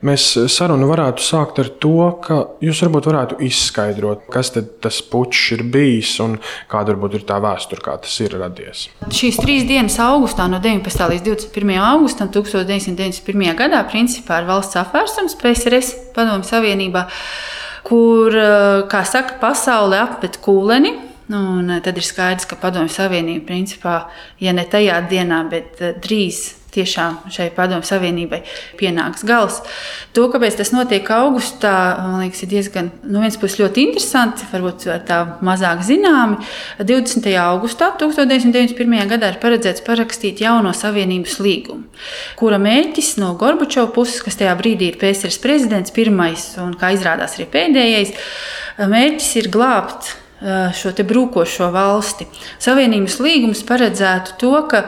Mēs sarunu varētu sākt ar to, ka jūs varbūt varētu izskaidrot, kas tas puķis ir bijis un kāda varbūt ir tā vēsture, kā tas ir radies. Šīs trīs dienas augustā, no 19. līdz 21. augustam 1991. gadā, principā ir valsts apvērsums PSRS Padomju Savienībā, kur, kā saka, pasaule apmet kūleni. Un tad ir skaidrs, ka Padomju Savienība, principā, ja ne tajā dienā, bet drīz tiešām šai padomju savienībai pienāks gals. To, kāpēc tas notiek augustā, man liekas, ir diezgan, no nu, vienas puses, ļoti interesanti, varbūt tā mazāk zināmi. 20. augustā 1991. gadā ir paredzēts parakstīt jauno savienības līgumu, kura mērķis no Gorbačova puses, kas tajā brīdī ir PSRS prezidents, pirmais un, kā izrādās, arī pēdējais, mērķis ir glābt šo brūkošo valsti. Savienības līgums paredzētu to, ka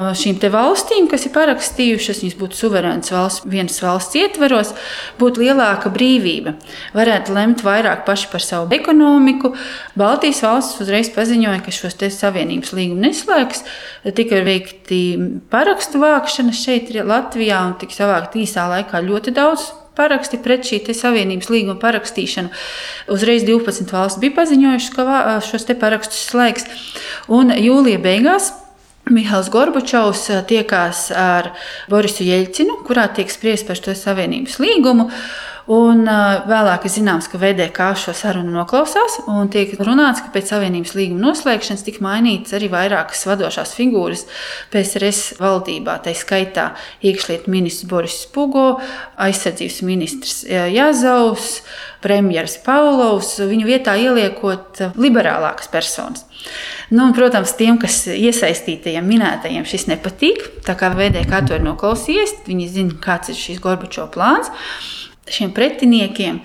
šīm valstīm, kas ir parakstījušas, viņas būtu suverēnas valsts, vienas valsts ietveros, būtu lielāka brīvība. Varētu lemt vairāk paši par savu ekonomiku. Baltijas valsts uzreiz paziņoja, ka šos savienības līgumu neslēgs. Tika veikti parakstu vākšana šeit, Latvijā, un tika savākt īsā laikā ļoti daudz paraksti pret šī savienības līguma parakstīšanu. Uzreiz 12 valsts bija paziņojušas, ka šos parakstus slēgs. Un jūlija beigās Mihails Gorbačovs eh, tiekās ar Borisu Jeļcinu, kurā tiek spriest par šo savienības līgumu. Un vēlāk ir zināms, ka VDK šo sarunu noklausās un tiek runāts, ka pēc Savienības līguma noslēgšanas tika mainītas arī vairākas vadošās figūras PSRS valdībā. Tā skaitā iekšlietu ministrs Boris Pugo, aizsardzības ministrs Jāzaus, premjeras Paulovs, viņu vietā ieliekot liberālākas personas. Nu, un, protams, tiem, kas iesaistītajiem minētajiem šis nepatīk, tā kā VDK to ir noklausījies, viņi zina, kāds ir šis Gorbačovs plāns šiem pretiniekiem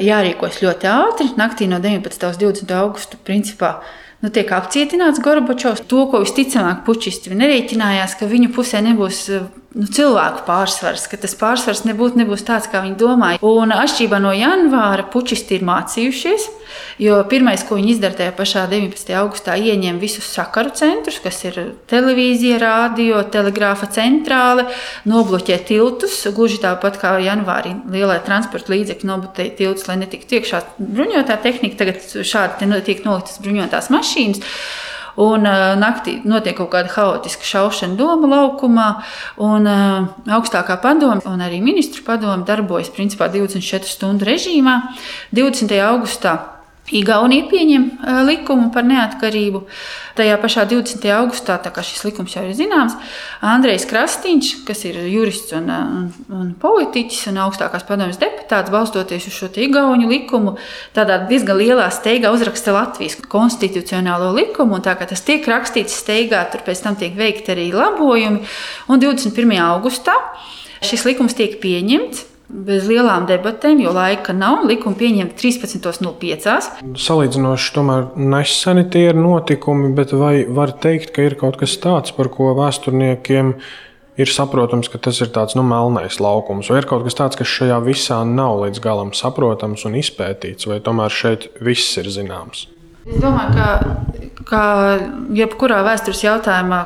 jārīkojas ļoti ātri. Naktī no 19. līdz 20. augustam principā nu, tiek apcietināts Gorbačovs. To, ko visticamāk pučisti nerēķinājās, ka viņu pusē nebūs nu, cilvēku pārsvars, ka tas pārsvars nebūtu nebūs tāds, kā viņi domāja. Un atšķirībā no janvāra pučisti ir mācījušies, jo pirmais, ko viņi izdara tajā pašā 19. augustā, ieņem visus sakaru centrus, kas ir televīzija, radio, telegrāfa centrāle, nobloķē tiltus, gluži tāpat kā janvārī lielai transporta līdzekļi nobloķē tiltus, lai netiktu iekšā bruņotā tehnika. Tagad šādi tiek noliktas bruņotās mašīnas. Un uh, naktī notiek kaut kāda haotiska šaušana doma laukumā, un uh, augstākā padome un arī ministru padome darbojas principā 24 stundu režīmā. 20. augustā Igaunija pieņem likumu par neatkarību. Tajā pašā 20. augustā, tā kā šis likums jau ir zināms, Andrejs Krastīņš, kas ir jurists un, un, un politiķis un augstākās padomjas deputāts, balstoties uz šo Igauniju likumu, tādā diezgan lielā steigā uzraksta Latvijas konstitucionālo likumu. Tā kā tas tiek rakstīts steigā, tur pēc tam tiek veikti arī labojumi. Un 21. augustā šis likums tiek pieņemts bez lielām debatēm, jo laika nav. Likuma pieņemta 13.05. Salīdzinoši tomēr neseni tie ir notikumi, bet vai var teikt, ka ir kaut kas tāds, par ko vēsturniekiem ir saprotams, ka tas ir tāds nu, melnais laukums, vai ir kaut kas tāds, kas šajā visā nav līdz galam saprotams un izpētīts, vai tomēr šeit viss ir zināms? Es domāju, ka, ka jebkurā vēstures jautājumā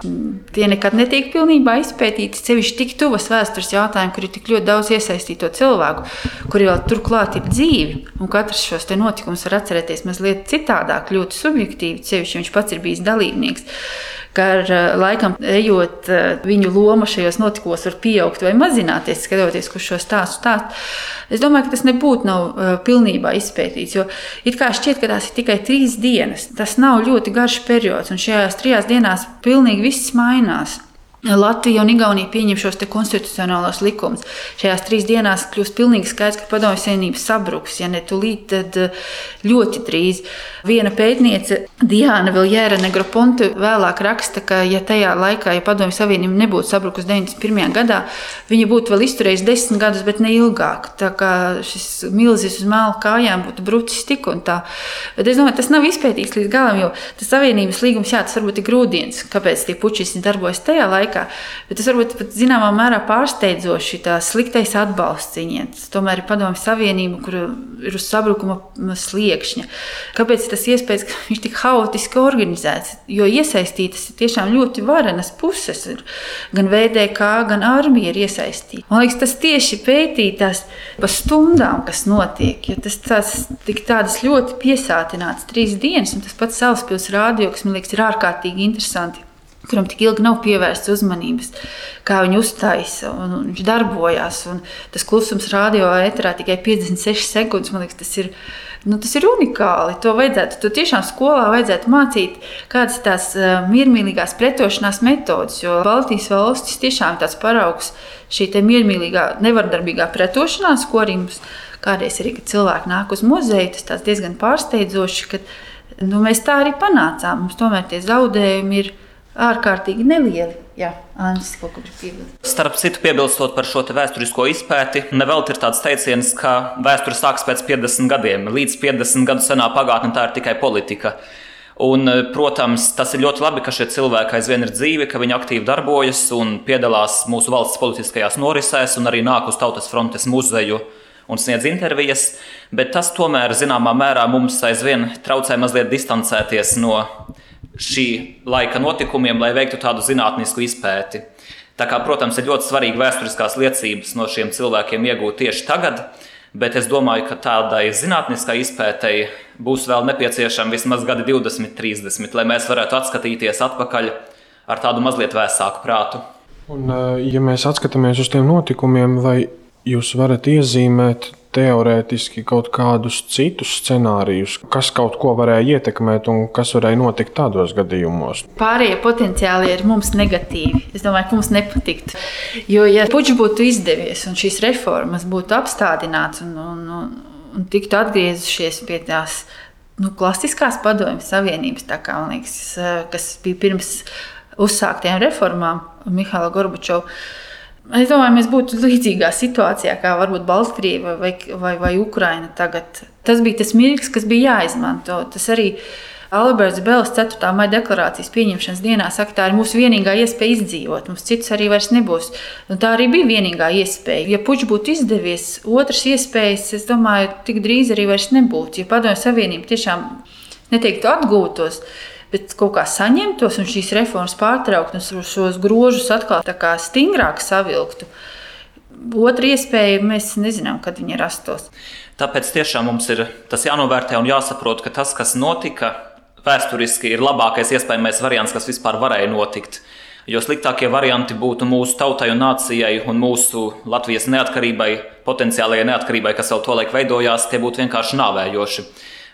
tie nekad netiek pilnībā izpētīti. Ceļš tik tuvas vēstures jautājumam, kur ir tik ļoti daudz iesaistīto cilvēku, kuri vēl turklāt ir dzīvi. Un katrs šos notikumus var atcerēties mazliet citādāk, ļoti subjektīvi. Ceļš, viņš pats ir bijis dalībnieks ka ar eh, laikam ejot, eh, viņu loma šajos notikumos var pieaugt vai mazināties, skatoties uz šo stāstu. stāstu. Es domāju, ka tas nebūtu nav uh, pilnībā izpētīts, jo it kā šķiet, ka tās ir tikai trīs dienas. Tas nav ļoti garš periods, un šajās trijās dienās pilnīgi viss mainās. Latvija un Igaunija pieņem šos konstitucionālos likumus. Šajās trīs dienās kļūst pilnīgi skaidrs, ka padomju savienība sabruks. Ja ne tūlīt, tad eh, ļoti drīz. Viena pētniece, Diana Viljēra Negroponte, vēlāk raksta, ka, ja tajā laikā, ja padomju savienība nebūtu sabrukusi 91. gadā, viņa būtu vēl izturējusi desmit gadus, bet ne ilgāk. Tā kā šis milzis uz mēlu kājām būtu brucis tik un tā. Bet es domāju, tas nav izpētīts līdz galam, jo tas savienības līgums, jā, tas varbūt ir grūdienis, kāpēc tie pučisti darbojas tajā laikā laikā. Bet tas varbūt pat zināmā mērā pārsteidzoši, tā sliktais atbalsts viņiem. Tomēr ir padomju savienība, kur ir uz sabrukuma sliekšņa. Kāpēc tas iespējas, ka viņš tik haotiski organizēts? Jo iesaistītas ir tiešām ļoti varenas puses. Gan VDK, gan armija ir iesaistīta. Man liekas, tas tieši pētītās pa stundām, kas notiek. Tas tās, tādas ļoti piesātināts trīs dienas, un tas pats Salaspils rādio, kas man liekas ir ārkārtīgi interesanti kuram tik ilgi nav pievērsts uzmanības, kā viņi uzstājas un viņš darbojās. Un tas klusums radio ēterā tikai 56 sekundes. Man liekas, tas ir, nu, tas ir unikāli. To vajadzētu, to tiešām skolā vajadzētu mācīt, kādas ir tās uh, miermīlīgās pretošanās metodas. Jo Baltijas valstis tiešām ir tāds paraugs šī miermīlīgā, nevardarbīgā pretošanās, ko arī mums kādreiz arī, kad cilvēki nāk uz muzeju, tas diezgan pārsteidzoši. Kad, nu, mēs tā arī panācām. Mums tomēr tie zaudējumi ir ārkārtīgi nelieli. Jā, Anģis ko grib piebilst. Starp citu, piebilstot par šo vēsturisko izpēti, nevelti ir tāds teiciens, ka vēsture sākas pēc 50 gadiem. Līdz 50 gadu senā pagātne tā ir tikai politika. Un, protams, tas ir ļoti labi, ka šie cilvēki aizvien ir dzīvi, ka viņi aktīvi darbojas un piedalās mūsu valsts politiskajās norisēs un arī nāk uz Tautas frontes muzeju un sniedz intervijas. Bet tas tomēr, zināmā mērā, mums aizvien traucē mazliet distancēties no šī laika notikumiem, lai veiktu tādu zinātnisku izpēti. Tā kā, protams, ir ļoti svarīgi vēsturiskās liecības no šiem cilvēkiem iegūt tieši tagad, bet es domāju, ka tādai zinātniskai izpētei būs vēl nepieciešami vismaz gadi 20, 30, lai mēs varētu atskatīties atpakaļ ar tādu mazliet vēsāku prātu. Un, eh, ja mēs atskatāmies uz tiem notikumiem, vai jūs varat iezīmēt teorētiski kaut kādus citus scenārijus, kas kaut ko varēja ietekmēt un kas varēja notikt tādos gadījumos. Pārējie potenciāli ir mums negatīvi. Es domāju, ka mums nepatiktu. Jo, ja puķis būtu izdevies un šīs reformas būtu apstādināts un, un, un, un tiktu atgriezušies pie tās nu, klasiskās padomju savienības, kā, liekas, kas bija pirms uzsāktiem reformām Mihāla Gorbačova Es domāju, mēs būtu līdzīgā situācijā, kā varbūt Baltkrievija vai, vai, vai Ukraina tagad. Tas bija tas mirklis, kas bija jāizmanto. Tas arī Alberts Bels 4. maija deklarācijas pieņemšanas dienā saka, tā ir mūsu vienīgā iespēja izdzīvot. Mums citas arī vairs nebūs. Un tā arī bija vienīgā iespēja. Ja puķis būtu izdevies, otrs iespējas, es domāju, tik drīz arī vairs nebūtu. Ja Padomju Savienība tiešām neteiktu atgūtos, bet kaut kā saņemtos un šīs reformas pārtraukt un šos grožus atkal stingrāk savilktu. Otra iespēja, mēs nezinām, kad viņi rastos. Tāpēc tiešām mums ir tas jānovērtē un jāsaprot, ka tas, kas notika, vēsturiski ir labākais iespējamais variants, kas vispār varēja notikt. Jo sliktākie varianti būtu mūsu tautai un nācijai un mūsu Latvijas neatkarībai, potenciālajai neatkarībai, kas vēl tolaik veidojās, tie būtu vienkārši nāvējoši.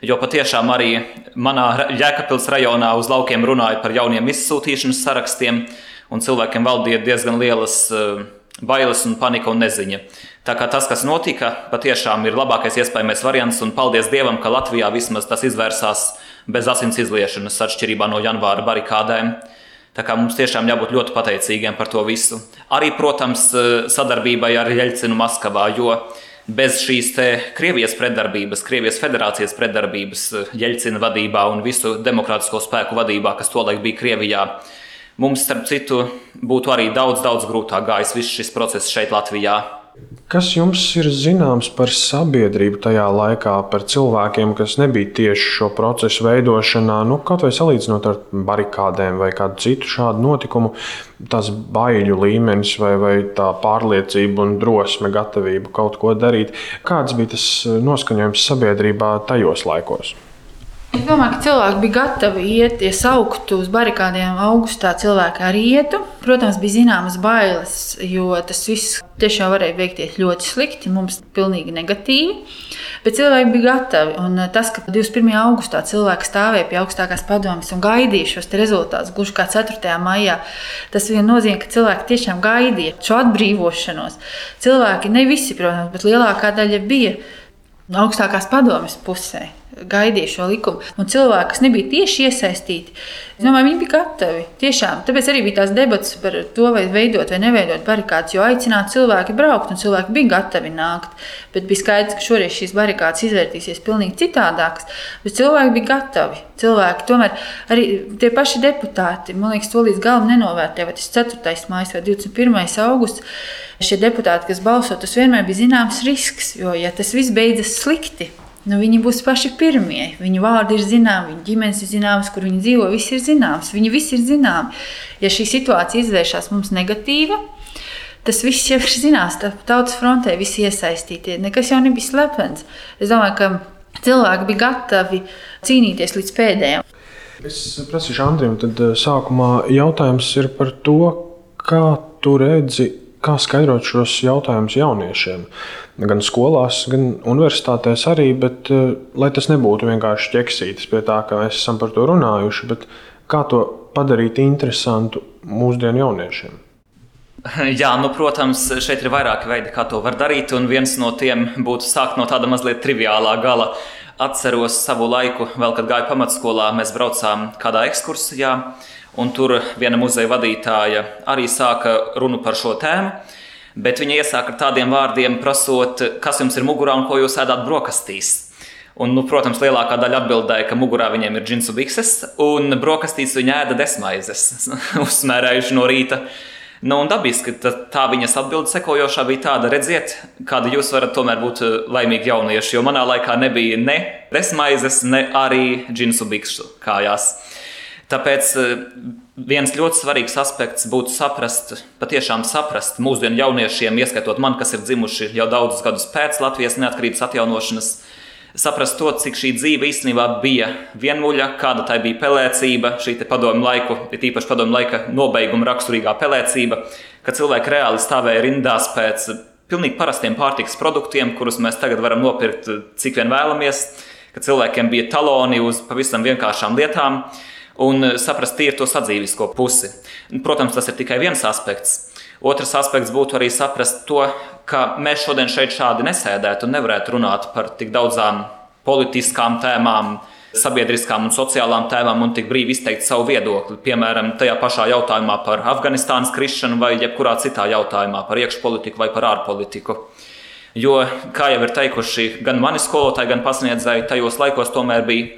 Jo patiešām arī manā Jēkabpils rajonā uz laukiem runāja par jauniem izsūtīšanas sarakstiem, un cilvēkiem valdīja diezgan lielas uh, bailes un panika un neziņa. Tā kā tas, kas notika, patiešām ir labākais iespējamais variants, un paldies Dievam, ka Latvijā vismaz tas izvērsās bez asins izliešanas, atšķirībā no janvāra barikādēm. Tā kā mums tiešām jābūt ļoti pateicīgiem par to visu. Arī, protams, eh, sadarbībai ar Jeļcinu Maskavā, jo bez šīs Krievijas pretdarbības, Krievijas federācijas pretdarbības, Jeļcina vadībā un visu demokrātisko spēku vadībā, kas tolaik bija Krievijā, mums, starp citu, būtu arī daudz, daudz grūtāk gājis viss šis process šeit, Latvijā. Kas jums ir zināms par sabiedrību tajā laikā, par cilvēkiem, kas nebija tieši šo procesu veidošanā, nu, kaut vai salīdzinot ar barikādēm vai kādu citu šādu notikumu, tas baiļu līmenis vai, vai tā pārliecība un drosme, gatavība kaut ko darīt? Kāds bija tas noskaņojums sabiedrībā tajos laikos? Es domāju, ka cilvēki bija gatavi iet, ja sauktu uz barikādiem augustā, cilvēki arī ietu. Protams, bija zināmas bailes, jo tas viss tiešām varēja beigties ļoti slikti, mums pilnīgi negatīvi. Bet cilvēki bija gatavi. Un tas, ka 21. augustā cilvēki stāvēja pie augstākās padomas un gaidīja šos rezultātus, gluži kā 4. maijā, tas nozīmē, ka cilvēki tiešām gaidīja šo atbrīvošanos. Cilvēki ne visi, protams, bet lielākā daļa bija augstākās padomas pusē. Gaidīja šo likumu. Un cilvēki, kas nebija tieši iesaistīti, es domāju, viņi bija gatavi. Tiešām. Tāpēc arī bija tās debatas par to, vai veidot vai neveidot barikādas, jo aicināt cilvēki braukt, un cilvēki bija gatavi nākt. Bet bija skaidrs, ka šoreiz šīs barikādas izvērtīsies pavisam citādākas. Bet cilvēki bija gatavi. Cilvēki tomēr arī tie paši deputāti, man liekas, to līdz galam nenovērtē. Vai tas 4. maija vai 21. augusts, šie deputāti, kas balso, tas vienmēr bija zināms risks. Jo, ja tas viss beidzas slikti, Nu, viņi būs paši pirmie. Viņu vārdi ir zināmi, viņu ģimenes ir zināmas, kur viņi dzīvo. Viss ir zināms, viņi visi ir zināmi. Ja šī situācija izvēršas mums negatīva, tas viss jau ir zināms. Tautas frontē visi iesaistītie. Nekas jau nebija slepens. Es domāju, ka cilvēki bija gatavi cīnīties līdz pēdējiem. Es prasīšu Andrim, tad eh, sākumā jautājums ir par to, kā tu redzi, kā skaidrot šos jautājumus jauniešiem gan skolās, gan universitātēs arī, bet eh, lai tas nebūtu vienkārši ķeksītis pie tā, ka mēs esam par to runājuši, bet kā to padarīt interesantu mūsdienu jauniešiem. Jā, nu, protams, šeit ir vairāki veidi, kā to var darīt, un viens no tiem būtu sākt no tāda mazliet triviālā gala. Atceros savu laiku, vēl kad gāju pamatskolā, mēs braucām kādā ekskursijā, un tur viena muzeja vadītāja arī sāka runu par šo tēmu. Bet viņa iesāk ar tādiem vārdiem, prasot, kas jums ir mugurā un ko jūs ēdat brokastīs. Un, nu, protams, lielākā daļa atbildēja, ka mugurā viņiem ir džinsu bikses, un brokastīs viņa ēda desmaizes, uzsmērējuši no rīta. Nu, un dabiski tā viņas atbilde sekojošā bija tāda, redziet, kāda jūs varat tomēr būt laimīgi jaunieši, jo manā laikā nebija ne desmaizes, ne arī džinsu bikšu kājās. Tāpēc Viens ļoti svarīgs aspekts būtu saprast, patiešām saprast mūsdienu jauniešiem, ieskaitot man, kas ir dzimuši jau daudzus gadus pēc Latvijas neatkarības atjaunošanas, saprast to, cik šī dzīve īstenībā bija vienmuļa, kāda tai bija pelēcība, šī padomu laiku, ir īpaši padomu laika nobeiguma raksturīgā pelēcība, ka cilvēki reāli stāvēja rindās pēc pilnīgi parastiem pārtikas produktiem, kurus mēs tagad varam nopirkt cik vien vēlamies, ka cilvēkiem bija taloni uz pavisam vienkāršām lietām un saprast tīri to sadzīvisko pusi. Protams, tas ir tikai viens aspekts. Otrs aspekts būtu arī saprast to, ka mēs šodien šeit šādi nesēdētu un nevarētu runāt par tik daudzām politiskām tēmām, sabiedriskām un sociālām tēmām un tik brīvi izteikt savu viedokli. Piemēram, tajā pašā jautājumā par Afganistānas krišanu vai jebkurā citā jautājumā par iekšpolitiku vai par ārpolitiku. Jo, kā jau ir teikuši gan mani skolotāji, gan pasniedzēji, tajos laikos tomēr bija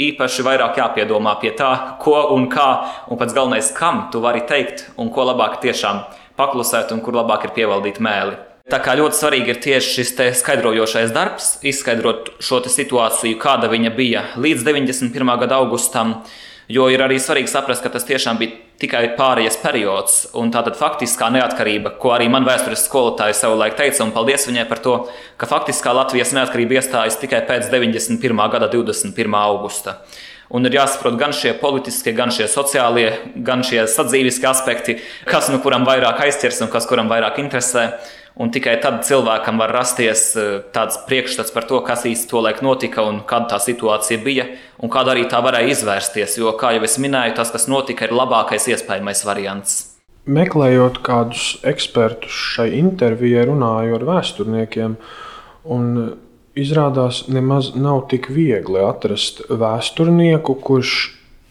īpaši vairāk jāpiedomā pie tā, ko un kā, un pats galvenais, kam tu vari teikt, un ko labāk tiešām paklusēt, un kur labāk ir pievaldīt mēli. Tā kā ļoti svarīgi ir tieši šis skaidrojošais darbs, izskaidrot šo situāciju, kāda viņa bija līdz 91. gada augustam, Jo ir arī svarīgi saprast, ka tas tiešām bija tikai pārējais periods, un tātad faktiskā neatkarība, ko arī man vēstures skolotāja savulaik teica, un paldies viņai par to, ka faktiskā Latvijas neatkarība iestājas tikai pēc 91. gada 21. augusta. Un ir jāsaprot gan šie politiskie, gan šie sociālie, gan šie sadzīviskie aspekti, kas nu kuram vairāk aizķers un kas kuram vairāk interesē. Un tikai tad cilvēkam var rasties eh, tāds priekšstats par to, kas īsti tolaik notika un kāda tā situācija bija un kāda arī tā varēja izvērsties. Jo, kā jau es minēju, tas, kas notika, ir labākais iespējamais variants. Meklējot kādus ekspertus šai intervijai, runāju ar vēsturniekiem, un izrādās, nemaz nav tik viegli atrast vēsturnieku, kurš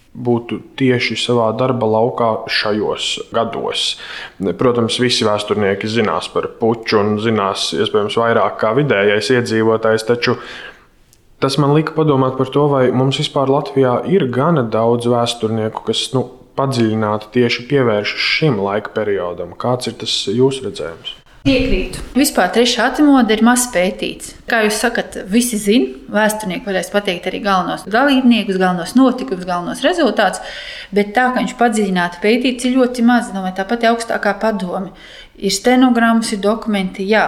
būtu tieši savā darba laukā šajos gados. Protams, visi vēsturnieki zinās par puču un zinās iespējams vairāk kā vidējais iedzīvotājs, taču tas man lika padomāt par to, vai mums vispār Latvijā ir gana daudz vēsturnieku, kas nu, padziļināti tieši pievēršas šim laika periodam. Kāds ir tas jūsu redzējums? Piekrītu. Vispār trešā atmoda ir maz pētīts. Kā jūs sakat, visi zina, vēsturnieki varēs pateikt arī galvenos dalībniekus, galvenos notikumus, galvenos rezultātus, bet tā, ka viņš padziļināti pētīts, ir ļoti maz. Domāju, tāpat augstākā padome. Ir stenogrammas, ir dokumenti, jā,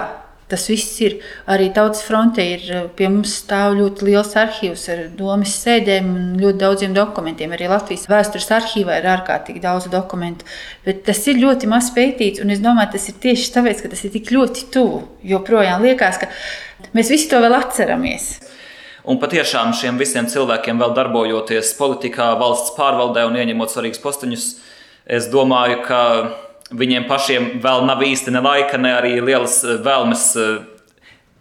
Tas viss ir. Arī Tautas fronte ir eh, pie mums stāv ļoti liels arhīvs ar domas sēdēm un ļoti daudziem dokumentiem. Arī Latvijas vēstures arhīvā ir ārkārtīgi daudz dokumentu. Bet tas ir ļoti maz pētīts, un es domāju, tas ir tieši tāpēc, ka tas ir tik ļoti tuvu. Joprojām liekas, ka mēs visi to vēl atceramies. Un patiešām šiem visiem cilvēkiem, vēl darbojoties politikā, valsts pārvaldē un ieņemot svarīgus posteņus, es domāju, ka Viņiem pašiem vēl nav īsti ne laika, ne arī lielas eh, vēlmes eh,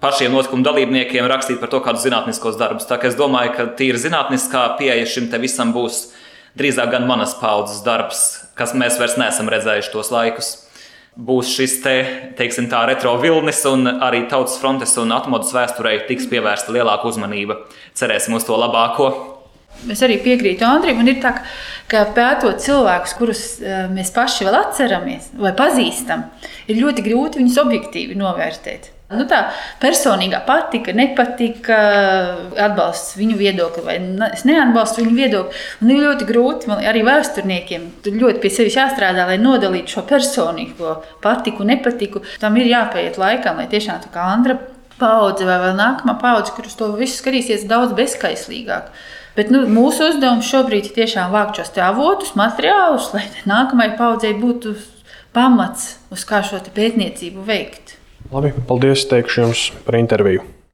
pašiem notikumu dalībniekiem rakstīt par to kādus zinātniskos darbus. Tā kā es domāju, ka tīri zinātniskā pieeja šim te visam būs drīzāk gan manas paudzes darbs, kas mēs vairs neesam redzējuši tos laikus. Būs šis te, teiksim, tā retro vilnis, un arī tautas frontes un atmodas vēsturei tiks pievērsta lielāka uzmanība. Cerēsim uz to labāko. Es arī piekrītu Andrim. Ir tā, ka pētot cilvēkus, kurus uh, mēs paši vēl atceramies vai pazīstam, ir ļoti grūti viņus objektīvi novērtēt. Nu, tā personīgā patika, nepatika, atbalsts viņu viedokli vai es neatbalstu viņu viedokli. Un ir ļoti grūti man, arī vēsturniekiem. Tur ļoti pie sevis jāstrādā, lai nodalītu šo personīgo patiku, nepatiku. Tam ir jāpaiet laikam, lai tiešām tā kā Andra paudze vai nākamā paudze, kurus to visu skatīsies daudz bezskaislīgāk. Bet nu, mūsu uzdevums šobrīd ir tiešām vākt šos avotus, materiālus, lai nākamajai paudzei būtu pamats, uz kā šo pētniecību veikt. Labi, paldies, teikšu jums par interviju.